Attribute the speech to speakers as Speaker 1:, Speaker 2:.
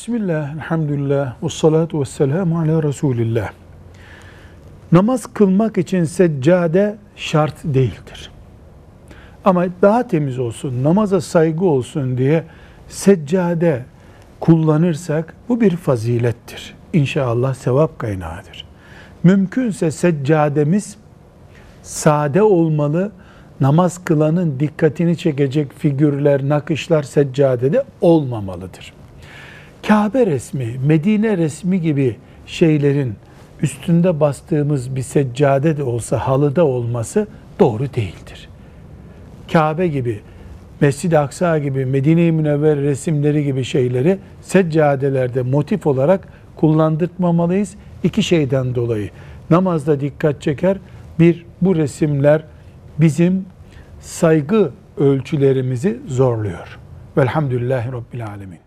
Speaker 1: Bismillah, elhamdülillah, ve salatu ve selamu ala Resulillah. Namaz kılmak için seccade şart değildir. Ama daha temiz olsun, namaza saygı olsun diye seccade kullanırsak bu bir fazilettir. İnşallah sevap kaynağıdır. Mümkünse seccademiz sade olmalı, namaz kılanın dikkatini çekecek figürler, nakışlar seccadede olmamalıdır. Kabe resmi, Medine resmi gibi şeylerin üstünde bastığımız bir seccade de olsa, halıda olması doğru değildir. Kabe gibi, Mescid-i Aksa gibi, Medine-i Münevver resimleri gibi şeyleri seccadelerde motif olarak kullandırtmamalıyız. İki şeyden dolayı. Namazda dikkat çeker. Bir, bu resimler bizim saygı ölçülerimizi zorluyor. Velhamdülillahi Rabbil Alemin.